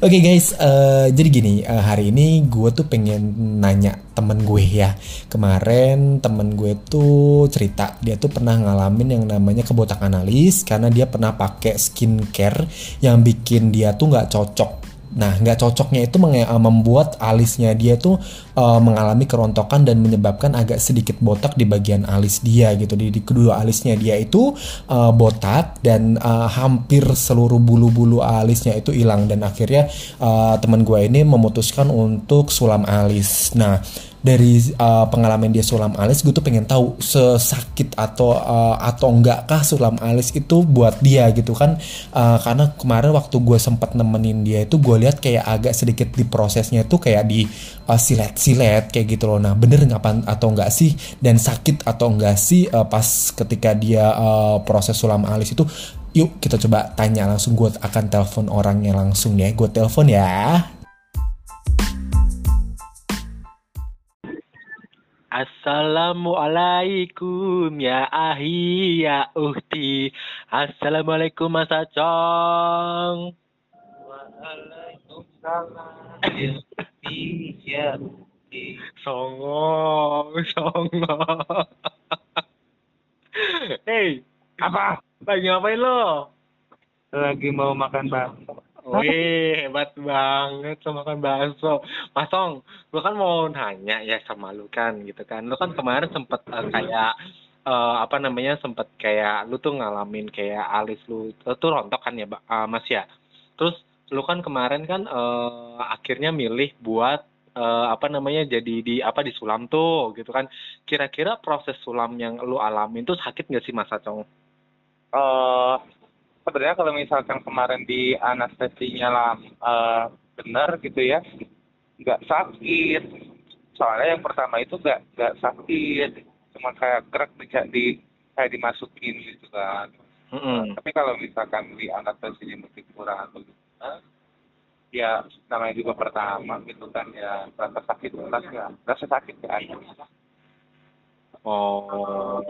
Oke okay guys, uh, jadi gini uh, Hari ini gue tuh pengen nanya temen gue ya. Kemarin temen gue tuh cerita Dia tuh pernah ngalamin yang namanya kebotakan alis Karena dia pernah pakai skincare Yang bikin dia tuh gak cocok Nah, nggak cocoknya itu eh, membuat alisnya dia tuh uh, mengalami kerontokan dan menyebabkan agak sedikit botak di bagian alis dia gitu. Di, di kedua alisnya dia itu uh, botak dan uh, hampir seluruh bulu-bulu alisnya itu hilang dan akhirnya uh, teman gue ini memutuskan untuk sulam alis. Nah, dari uh, pengalaman dia sulam alis gue tuh pengen tahu sesakit atau uh, atau enggakkah sulam alis itu buat dia gitu kan. Uh, karena kemarin waktu gue sempat nemenin dia itu gue lihat kayak agak sedikit di prosesnya itu kayak di uh, silet-silet kayak gitu loh. Nah bener nggak atau enggak sih? Dan sakit atau enggak sih uh, pas ketika dia uh, proses sulam alis itu? Yuk kita coba tanya langsung. Gue akan telepon orangnya langsung ya. Gue telepon ya Assalamualaikum ya ahi ya uhti. Assalamualaikum Mas Acong. Waalaikumsalam ya Songo, songo. Hei, apa? Lagi ngapain lo? Lagi mau makan bakso. Wih, hebat banget sama makan bakso. Masong, lu kan mau nanya ya sama lu kan gitu kan. Lu kan kemarin sempet uh, kayak uh, apa namanya sempet kayak lu tuh ngalamin kayak alis lu uh, tuh rontok kan ya uh, Mas ya. Terus lu kan kemarin kan uh, akhirnya milih buat uh, apa namanya jadi di apa di sulam tuh gitu kan. Kira-kira proses sulam yang lu alamin tuh sakit nggak sih Mas Acong? Uh, sebenarnya kalau misalkan kemarin di anestesinya lah uh, benar gitu ya nggak sakit. Soalnya yang pertama itu nggak nggak sakit cuma kayak kerak di, di kayak dimasukin gitu kan. Mm -hmm. tapi kalau misalkan di anestesinya mungkin kurang atau gimana ya namanya juga pertama gitu kan ya rasa sakit rasa rasa sakit ya ada oh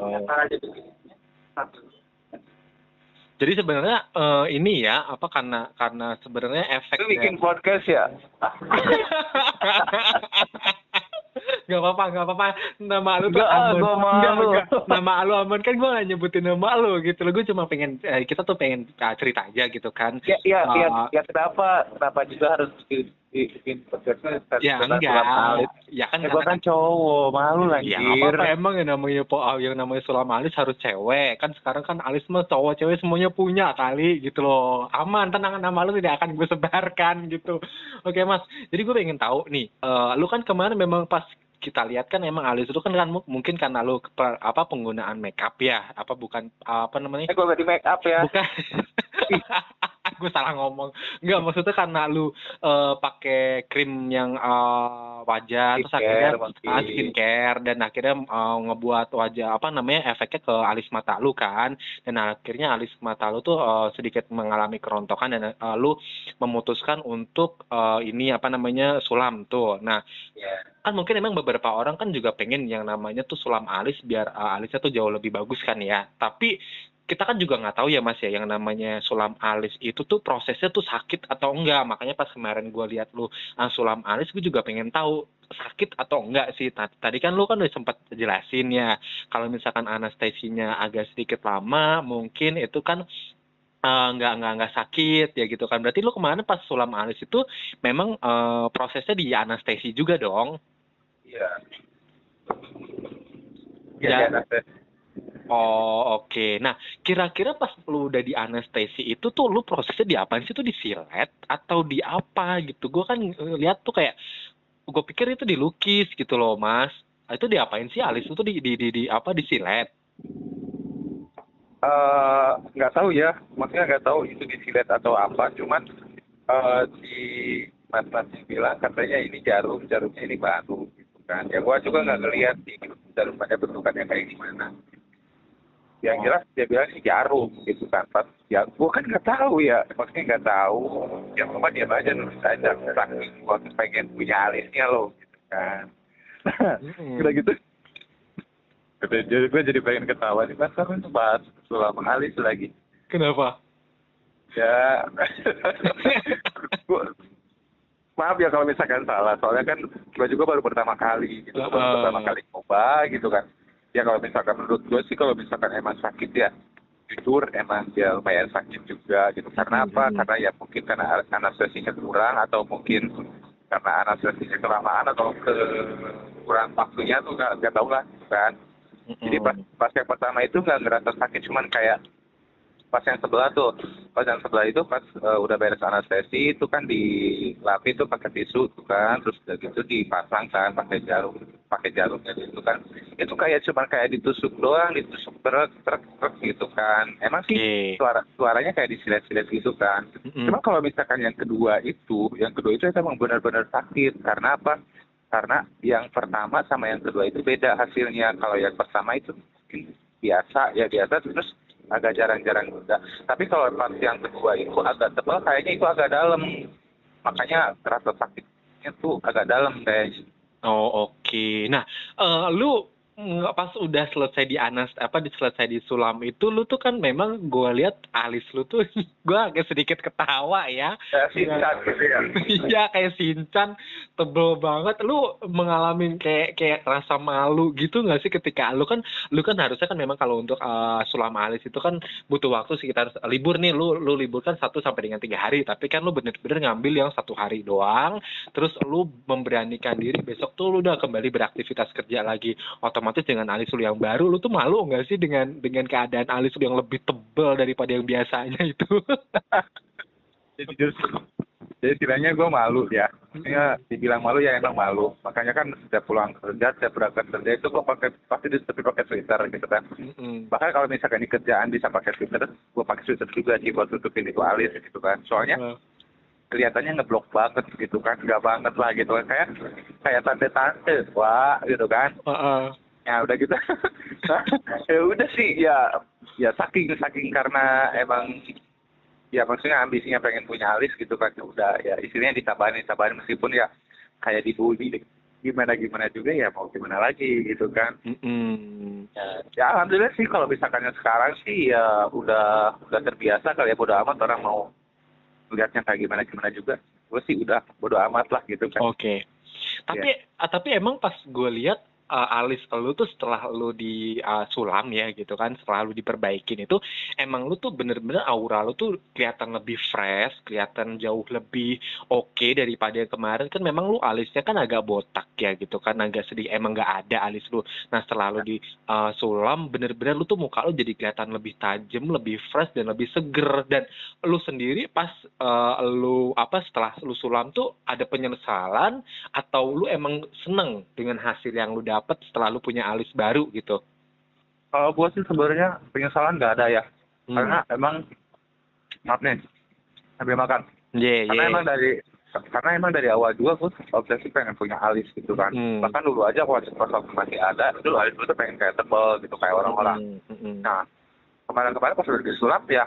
jadi sebenarnya uh, ini ya apa karena karena sebenarnya efek Lu bikin podcast ya? gak apa-apa, gak apa-apa. Nama lu tuh Amun. Gua malu. Gak, nama lu Amun kan gue gak nyebutin nama lu gitu loh. Gue cuma pengen eh, kita tuh pengen uh, cerita aja gitu kan. Ya, ya, uh, ya, ya kenapa? Kenapa juga harus bikin podcastnya? Ya enggak. Ya kan. Ya, gue kan cowok, malu lagi. Ya apa-apa emang yang namanya po yang namanya Sulam Alis harus cewek. Kan sekarang kan Alis mah cowok cewek semuanya punya kali gitu loh. Aman, tenang nama lu tidak akan gue sebarkan gitu. Oke mas, jadi gue pengen tahu nih. Uh, lu kan kemarin memang pas kita lihat kan emang alis itu kan kan mungkin karena lu apa penggunaan make up ya apa bukan apa namanya eh gue gak di make up ya bukan gue salah ngomong. Nggak maksudnya karena lu uh, pakai krim yang uh, wajah terus akhirnya uh, skincare dan akhirnya uh, ngebuat wajah apa namanya efeknya ke alis mata lu kan. Dan akhirnya alis mata lu tuh uh, sedikit mengalami kerontokan dan uh, lu memutuskan untuk uh, ini apa namanya sulam tuh. Nah yeah. kan mungkin emang beberapa orang kan juga pengen yang namanya tuh sulam alis biar uh, alisnya tuh jauh lebih bagus kan ya. Tapi kita kan juga nggak tahu ya mas ya yang namanya sulam alis itu tuh prosesnya tuh sakit atau enggak. Makanya pas kemarin gue lihat lu uh, sulam alis gue juga pengen tahu sakit atau enggak sih. Tadi kan lu kan udah sempat jelasin ya kalau misalkan anestesinya agak sedikit lama mungkin itu kan uh, nggak nggak nggak sakit ya gitu kan. Berarti lu kemarin pas sulam alis itu memang uh, prosesnya di anestesi juga dong? Iya. Ya, ya Oh oke. Okay. Nah kira-kira pas lu udah di anestesi itu tuh lu prosesnya di apa sih? Itu di silet atau di apa gitu? Gue kan lihat tuh kayak gue pikir itu dilukis gitu loh mas. Nah, itu diapain sih alis itu di di di, di apa di silet? Eh, nggak uh, tahu ya, maksudnya nggak tahu itu di silet atau apa. Cuman uh, di mas-mas bilang katanya ini jarum, jarumnya ini baru gitu kan ya gua juga nggak ngeliat sih darumanya bentukannya kayak gimana yang Oh. jelas dia bilang sih jarum gitu kan. Pas ya gua kan nggak tahu ya. Maksudnya nggak tahu. Ya cuma dia aja nulis aja. Saking gua pengen punya alisnya loh gitu kan. Mm-mm. udah gitu. Jadi gue jadi pengen ketawa nih mas. Kamu tuh bahas sulam alis lagi. Kenapa? ya. Gua- maaf ya kalau misalkan salah. Soalnya kan gue juga baru pertama kali gitu. Baru Ah. pertama kali coba gitu kan ya kalau misalkan menurut gue sih kalau misalkan emang sakit ya jujur emang dia lumayan sakit juga gitu. Karena apa? Hmm. karena ya mungkin karena anestesinya kurang atau mungkin karena anestesinya kelamaan atau ke kurang waktunya tuh nggak nggak tahu lah gitu kan. Jadi pas pas yang pertama itu nggak ngerasa sakit cuman kayak pas yang sebelah tuh pas yang sebelah itu pas eh, udah beres anestesi itu kan dilapis tuh pakai tisu tuh kan terus udah gitu dipasang kan pakai jarum pakai jarumnya gitu kan itu kayak cuman kayak ditusuk doang ditusuk truk truk truk gitu kan emang sih Oke. suara suaranya kayak disilet-silet gitu kan Mm-mm. Cuma kalau misalkan yang kedua itu, yang kedua itu emang benar-benar sakit. Karena apa? Karena yang pertama sama yang kedua itu beda hasilnya. Kalau yang pertama itu mungkin biasa, ya biasa terus agak jarang-jarang juga. Tapi kalau pas yang kedua itu agak tebal, kayaknya itu agak dalam. Makanya rasa sakitnya tuh agak dalam kayaknya. Oh oke. Nah, eh, lu nggak pas udah selesai di anas apa di selesai di sulam itu lu tuh kan memang gua lihat alis lu tuh gua agak sedikit ketawa ya. Ya, gitu ya. Iya kayak sinchan tebel banget. Lu mengalami kayak kayak rasa malu gitu nggak sih ketika lu kan lu kan harusnya kan memang kalau untuk eh, sulam alis itu kan butuh waktu sekitar libur nih lu lu libur kan satu sampai dengan tiga hari tapi kan lu bener-bener ngambil yang satu hari doang terus lu memberanikan diri besok tuh lu udah kembali beraktivitas kerja lagi otomatis dengan alis lu yang baru lu tuh malu nggak sih dengan dengan keadaan alis lu yang lebih tebel daripada yang biasanya itu? Jadi justru jadi kiranya gue malu ya. Ya dibilang malu ya emang malu. Makanya kan setiap pulang kerja setiap berangkat kerja itu gue pakai pasti tapi pakai sweater gitu kan. Bahkan kalau misalkan di kerjaan bisa pakai sweater gue pakai sweater juga sih buat tutupin itu alis gitu kan. Soalnya Eh, kelihatannya ngeblok banget gitu kan nggak banget lah gitu kan. Kayak kayak tante-tante wah gitu kan. Eh, eh. Ya udah gitu. Ya udah sih ya ya saking saking karena emang ya maksudnya ambisinya pengen punya alis gitu kan ya udah ya istilahnya ditabarin ditabarin meskipun ya kayak dibully gimana gimana juga ya mau gimana lagi gitu kan. Mm-mm. ya, ya alhamdulillah sih kalau misalkan sekarang sih ya udah udah terbiasa kali ya bodo amat orang mau lihatnya kayak gimana gimana juga. Gue sih udah bodo amat lah gitu kan. Oke. Tapi ah, tapi emang pas gue lihat ah, alis lu tuh setelah lu di ah, sulam ya gitu kan, setelah lu diperbaikin itu emang lu tuh bener-bener aura lu tuh kelihatan lebih fresh, kelihatan jauh lebih oke daripada yang kemarin. Kan memang lu alisnya kan agak botak ya gitu kan, agak sedih. Emang nggak ada alis lu. Nah setelah lu di ah, sulam bener-bener lu tuh muka lu jadi kelihatan lebih tajam, lebih fresh dan lebih seger. Dan lu sendiri pas eh, lu apa setelah lu sulam tuh ada penyesalan atau lu emang seneng dengan hasil yang lu dapet setelah lu punya alis baru gitu? kalau gue sih sebenarnya penyesalan nggak ada ya Hmm. karena emang maaf nih sambil makan Iya, karena iya. emang dari karena emang dari awal juga gue obsesi pengen punya alis gitu kan Hmm. bahkan dulu aja waktu pas masih ada dulu alis gue tuh pengen kayak tebel gitu kayak orang-orang Hmm, hmm, nah kemarin-kemarin pas udah disulap ya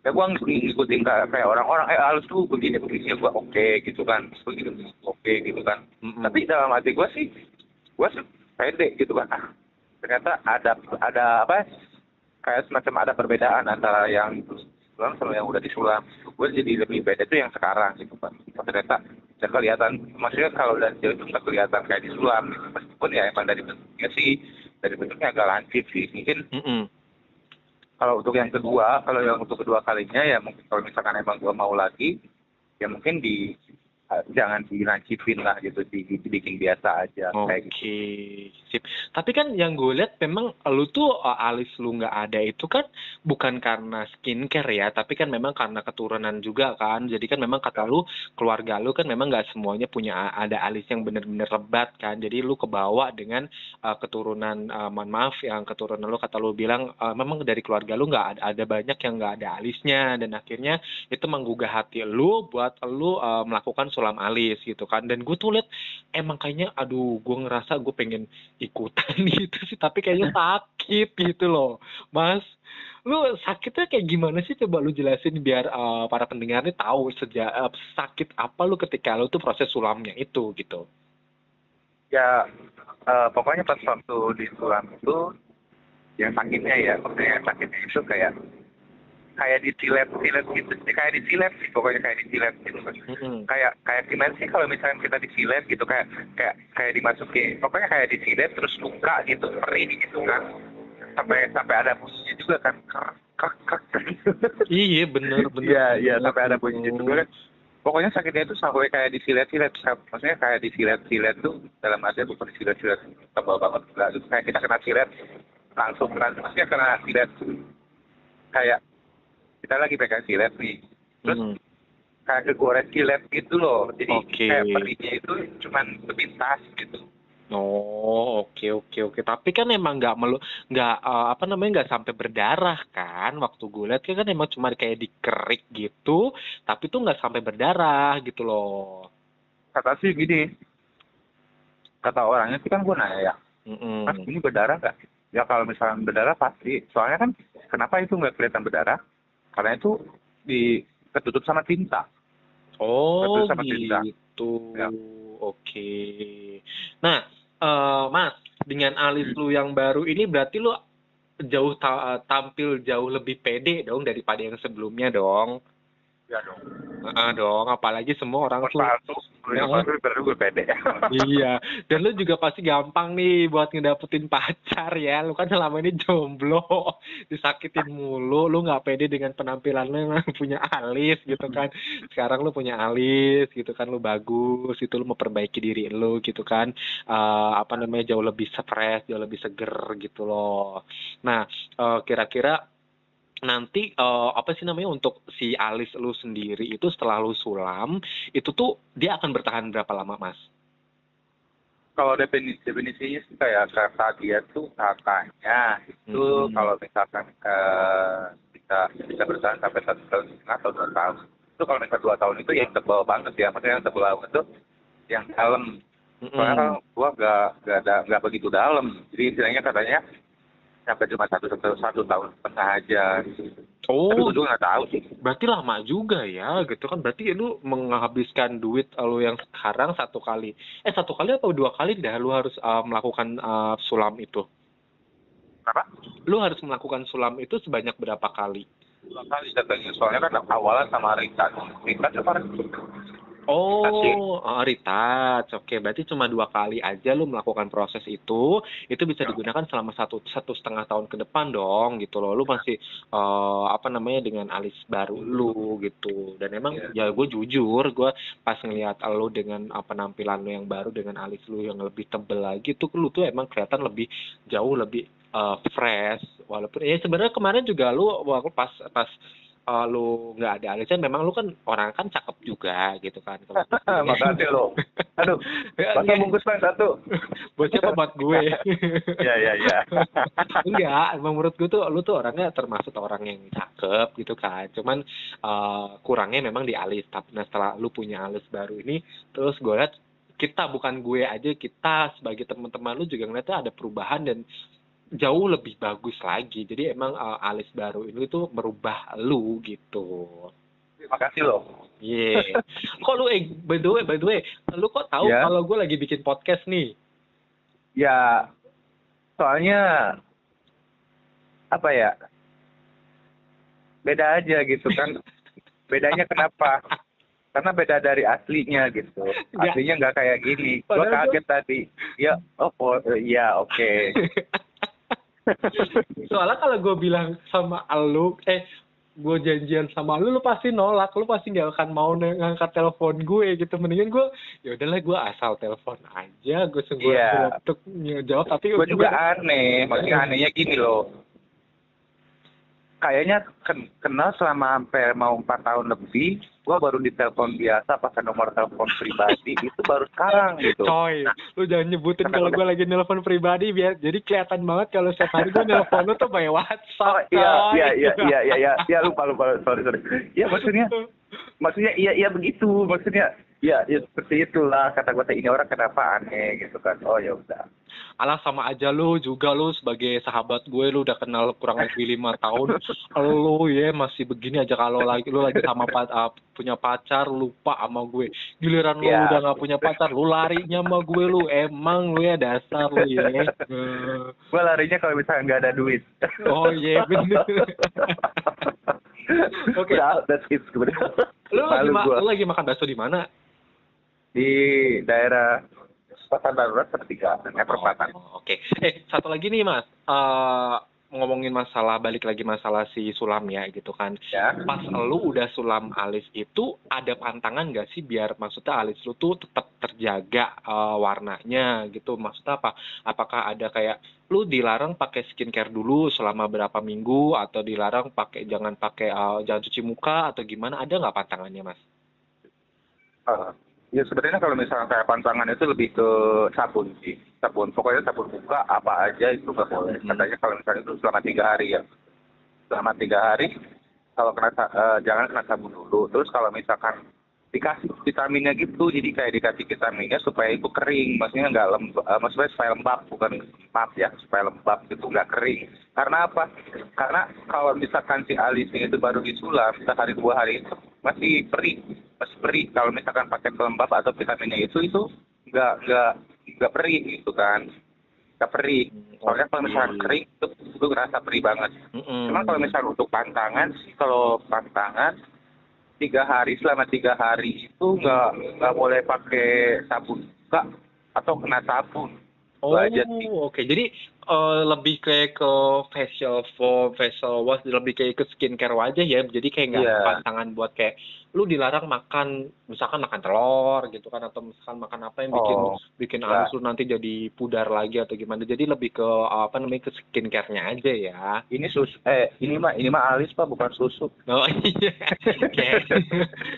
ya gue ngikutin kayak kayak orang-orang eh alis tuh begini begini ya gue oke gitu kan begini begini oke gitu kan hmm, hmm. tapi dalam hati gue sih gue pede gitu kan. Ah ternyata ada ada apa ya, kayak semacam ada perbedaan antara yang sulam sama yang udah disulam. Gue jadi lebih beda itu yang sekarang gitu kan ternyata ya kelihatan. Maksudnya kalau dari jauh itu nggak kelihatan kayak disulam gitu. meskipun ya emang dari bentuknya sih dari bentuknya agak lancip sih. Mungkin Hmm, hmm. kalau untuk yang kedua kalau yang untuk kedua kalinya ya mungkin kalau misalkan emang gue mau lagi ya mungkin di jangan dilancipin lah gitu di, dibikin biasa aja kayak gitu Oke, sip. Tapi kan yang gue lihat memang lu tuh uh, alis lu nggak ada itu kan bukan karena skincare ya, tapi kan memang karena keturunan juga kan. Jadi kan memang kata lu keluarga lu kan memang nggak semuanya punya a- ada alis yang bener-bener lebat kan. Jadi lu kebawa dengan uh, keturunan uh, mohon maaf yang keturunan lu kata lu bilang uh, memang dari keluarga lu nggak ada, ada banyak yang nggak ada alisnya dan akhirnya itu menggugah hati lu buat lu uh, melakukan sulam alis gitu kan. Dan gue tuh liat emang kayaknya aduh gue ngerasa gue pengen ikutan gitu sih tapi kayaknya sakit gitu loh. Mas lu sakitnya kayak gimana sih? Coba lu jelasin biar uh, para pendengar ini tahu sejak uh, sakit apa lu ketika lu tuh proses sulamnya itu gitu. Ya uh, pokoknya pas waktu di sulam itu yang sakitnya ya maksudnya sakitnya itu kayak kayak disilet silet gitu. Kayak disilet sih pokoknya kayak disilet gitu. Mm-hmm. kayak kayak gimana sih kalau misalnya kita disilet gitu kayak kayak kayak dimasuki pokoknya kayak disilet terus luka gitu perih gitu kan. Sampai sampai ada bunyinya juga kan krek krek iya bener bener. Iya iya sampai ada bunyinya juga kan. Pokoknya sakitnya itu sampai kayak disilet-silet maksudnya kayak disilet-silet tuh dalam arti bukan disilet-silet tebal banget. Enggak kayak kita kena silet langsung kena maksudnya kena silet kayak kita lagi pegang silet nih terus hmm. kayak kegores silet gitu loh jadi okay. kayak perihnya itu cuman sepintas gitu Oh, oke okay, oke okay, oke. Okay. Tapi kan emang nggak melu nggak uh, apa namanya nggak sampai berdarah kan? Waktu gue lihat kan emang cuma kayak dikerik gitu, tapi tuh nggak sampai berdarah gitu loh. Kata sih gini, kata orangnya sih kan gue nanya ya, mm -mm. kan ini berdarah nggak? Ya kalau misalnya berdarah pasti. Soalnya kan kenapa itu nggak kelihatan berdarah? Karena itu di ketutup sama tinta. Oh, sama gitu. Tinta. Ya. Oke. Nah, uh, Mas, dengan alis hmm. lu yang baru ini berarti lu jauh ta tampil jauh lebih pede dong daripada yang sebelumnya dong. Ya dong. Ah dong, apalagi semua orang tuh. Ya, baru gue pede. iya, dan lu juga pasti gampang nih buat ngedapetin pacar ya. Lu kan selama ini jomblo, disakitin mulu, lu nggak pede dengan penampilan lu yang punya alis gitu kan. Sekarang lu punya alis gitu kan, lu bagus, itu lu memperbaiki diri lu gitu kan. Uh, apa namanya jauh lebih fresh, jauh lebih seger gitu loh. Nah, uh, kira-kira nanti uh, apa sih namanya untuk si alis lu sendiri itu setelah lu sulam itu tuh dia akan bertahan berapa lama mas? Kalau definisi definisinya sih kayak kata dia tuh katanya itu hmm. kalau misalkan uh, bisa bisa bertahan sampai satu tahun setengah atau dua tahun. Itu kalau misalnya dua tahun itu yang tebal banget ya. Maksudnya yang tebal banget tuh yang dalam. Soalnya kan gua gak gak ada gak begitu dalam. Jadi istilahnya katanya sampai cuma satu satu satu tahun setengah aja Oh, Tapi gue juga nggak tahu sih. Berarti lama juga ya, gitu kan? Berarti lu menghabiskan duit lu yang sekarang satu kali, eh satu kali atau dua kali dah lu harus uh, melakukan uh, sulam itu? Apa? Lu harus melakukan sulam itu sebanyak berapa kali? Dua kali katanya, soalnya kan awalnya sama Rita, Rita Oh, oh retouch. Oke, berarti cuma dua kali aja lu melakukan proses itu. Itu bisa ya. digunakan selama satu satu setengah tahun ke depan dong, gitu loh. Lu masih uh, apa namanya dengan alis baru lu gitu. Dan emang ya, ya gue jujur, gue pas ngeliat lu dengan uh, penampilan lu yang baru dengan alis lu yang lebih tebel lagi, tuh lu tuh emang kelihatan lebih jauh lebih uh, fresh. Walaupun ya sebenarnya kemarin juga lu waktu pas pas uh, lu nggak ada alasan memang lu kan orang kan cakep juga gitu kan makasih lo aduh masa bungkus bang satu. Buat siapa? Buat gue. Ya ya ya enggak menurut gue tuh lu tuh orangnya termasuk orang yang cakep gitu kan. Cuman uh, kurangnya memang di alis. Tapi nah setelah lu punya alis baru ini terus gue lihat kita bukan gue aja kita sebagai teman-teman lu juga ngeliatnya ada perubahan dan jauh lebih bagus lagi. Jadi emang uh, alis baru ini tuh merubah lu gitu. Terima kasih loh. Iya. Yeah. kok lu eh by the way, by the way, lu kok tahu yeah. kalau gue lagi bikin podcast nih? Ya, soalnya apa ya? Beda aja gitu kan. Bedanya kenapa? Karena beda dari aslinya gitu. Aslinya nggak kayak gini. Gue kaget gua... tadi. Ya, oh, oh iya oke. Okay. Soalnya kalau gue bilang sama lu, eh gue janjian sama lu, lu pasti nolak, lu pasti gak akan mau ngangkat telepon gue gitu. Mendingan gue, ya udahlah gue asal telepon aja, gue sungguh yeah. untuk jawab. Tapi gue juga aneh, maksudnya anehnya gini loh. Kayaknya kenal selama hampir mau empat tahun lebih, gua baru ditelepon biasa pakai nomor telepon pribadi itu baru sekarang gitu. Coy, lu jangan nyebutin kalau gua lagi nelpon pribadi biar jadi kelihatan banget kalau setiap hari gua nelpon lu tuh by WhatsApp. Oh, iya, iya, iya, iya, iya, iya, iya, lupa, lupa, sorry, sorry. Iya maksudnya, maksudnya iya, iya begitu, maksudnya ya, ya seperti itulah kata gue ini orang kenapa aneh gitu kan oh ya udah alah sama aja lu juga lu sebagai sahabat gue lu udah kenal kurang lebih lima tahun lu ya masih begini aja kalau lagi lu lagi sama uh, punya pacar lupa sama gue giliran lu ya. udah nggak punya pacar lu larinya sama gue lu emang lu ya dasar lu ya gue larinya kalau misalnya nggak ada duit oh iya yeah, bener Oke. Okay. that's it sebenarnya. Lu lagi, ma lu lagi makan bakso di mana? Di daerah pasar darurat pertigaan eh perempatan. Oh, Oke. Okay. Eh satu lagi nih mas, uh, ngomongin masalah balik lagi masalah si sulam ya gitu kan. Ya. Pas lu udah sulam alis itu ada pantangan gak sih biar maksudnya alis lu tuh tetap terjaga uh, warnanya gitu. Maksudnya apa? Apakah ada kayak lu dilarang pakai skincare dulu selama berapa minggu atau dilarang pakai jangan pakai uh, jangan cuci muka atau gimana? Ada nggak pantangannya mas? Uh, Ya sebenarnya kalau misalnya kayak pantangan itu lebih ke sabun sih. Sabun, pokoknya sabun buka apa aja itu nggak boleh. Hmm. Katanya kalau misalnya itu selama tiga hari ya. Selama tiga hari, kalau kena uh, jangan kena sabun dulu. Terus kalau misalkan dikasih vitaminnya gitu, jadi kayak dikasih vitaminnya supaya itu kering. Maksudnya nggak lembab, uh, maksudnya supaya lembab, bukan lembab ya, supaya lembab itu nggak kering. Karena apa? Karena kalau misalkan si alisnya itu baru disulam, sehari dua hari itu masih perih perih. Kalau misalkan pakai pelembab atau vitaminnya itu itu nggak nggak nggak perih gitu kan. Nggak perih. Soalnya kalau misalkan kering itu itu ngerasa perih banget. Cuman kalau misalnya untuk pantangan sih kalau pantangan tiga hari selama tiga hari itu nggak nggak boleh pakai sabun buka atau kena sabun. Oh, oke. Okay. Jadi uh, lebih kayak ke facial foam, facial wash, lebih kayak ke skincare wajah ya. Jadi kayak nggak yeah. pantangan buat kayak lu dilarang makan misalkan makan telur gitu kan atau misalkan makan apa yang bikin oh, bikin ya. alis lu nanti jadi pudar lagi atau gimana jadi lebih ke apa namanya ke skincare-nya aja ya ini sus eh ini mah ini mah alis pak bukan susu oh iya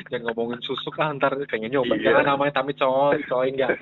jangan ngomongin susu kan ntar kayaknya nyoba iya. namanya tapi coy coy enggak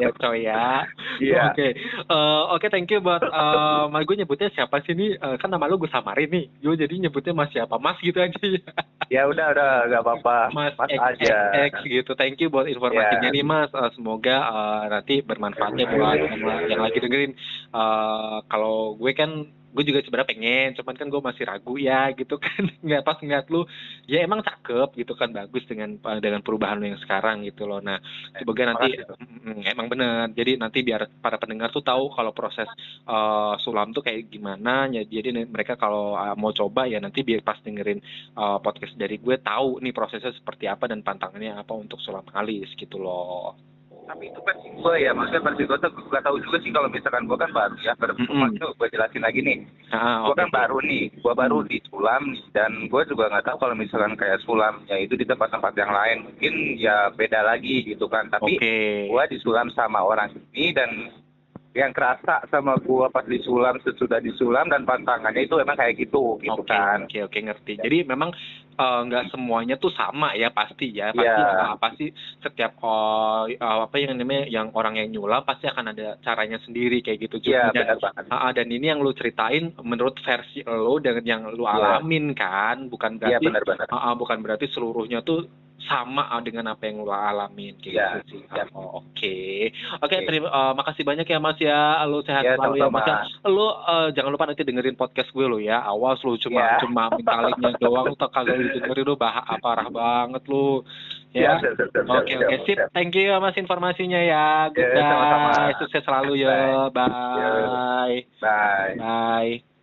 ya coy ya iya oke eh, oke thank you buat uh, gue nyebutnya siapa sih ini uh, kan nama lu gue samarin nih. Gue jadi nyebutnya mas siapa? Mas gitu aja. Ya ya udah udah nggak apa-apa. Mas, mas X, aja. X, X gitu. Thank you buat informasinya yeah. nih mas. Uh, semoga uh, nanti bermanfaatnya buat yang, yang lagi dengerin. Uh, kalau gue kan gue juga sebenarnya pengen cuman kan gue masih ragu ya gitu kan. Nggak pas ngeliat lu ya emang cakep gitu kan bagus dengan dengan perubahan lu yang sekarang gitu loh. Nah semoga nanti mm, emang bener. Jadi nanti biar para pendengar tuh tahu kalau proses uh, sulam tuh kayak gimana. Ya jadi mereka kalau uh, mau coba ya nanti biar pas dengerin uh, podcast dari gue tahu nih prosesnya seperti apa dan pantangannya apa untuk sulam alis gitu loh tapi itu versi gue ya maksudnya versi gue tuh gak tahu juga sih kalau misalkan gue kan baru ya baru mm -hmm. gue jelasin lagi nih ah, gue okay. kan baru nih gue baru di sulam dan gue juga nggak tahu kalau misalkan kayak sulam ya itu di tempat-tempat yang lain mungkin ya beda lagi gitu kan tapi okay. gue disulam sama orang ini dan yang kerasa sama gua pas disulam sesudah disulam dan pantangannya itu emang kayak gitu gitu okay, kan. Oke okay, oke okay, ngerti. Jadi memang eh, nggak uh, semuanya tuh sama ya pasti ya pasti yeah. apa sih setiap uh, apa yang namanya yang orang yang nyulam pasti akan ada caranya sendiri kayak gitu juga. Yeah, banget. Uh, dan ini yang lu ceritain menurut versi lo dengan yang lu yeah. alamin kan bukan iya, berarti yeah, benar, benar. Uh, bukan berarti seluruhnya tuh sama dengan apa yang lo alamin gitu ya, sih. Ya. Oh, Oke. Okay. Oke, okay, okay. terima uh, makasih banyak ya Mas ya. Lo sehat ya, selalu ya Mas. Ya. Lo uh, jangan lupa nanti dengerin podcast gue lo ya. Awas lo cuma ya. cuma minta linknya doang tak kagak dengerin lo bah parah banget lo. Ya. Oke oke okay, okay. sip. Thank you ya Mas informasinya ya. Good ya, Sukses selalu ya. Bye. Bye. Bye.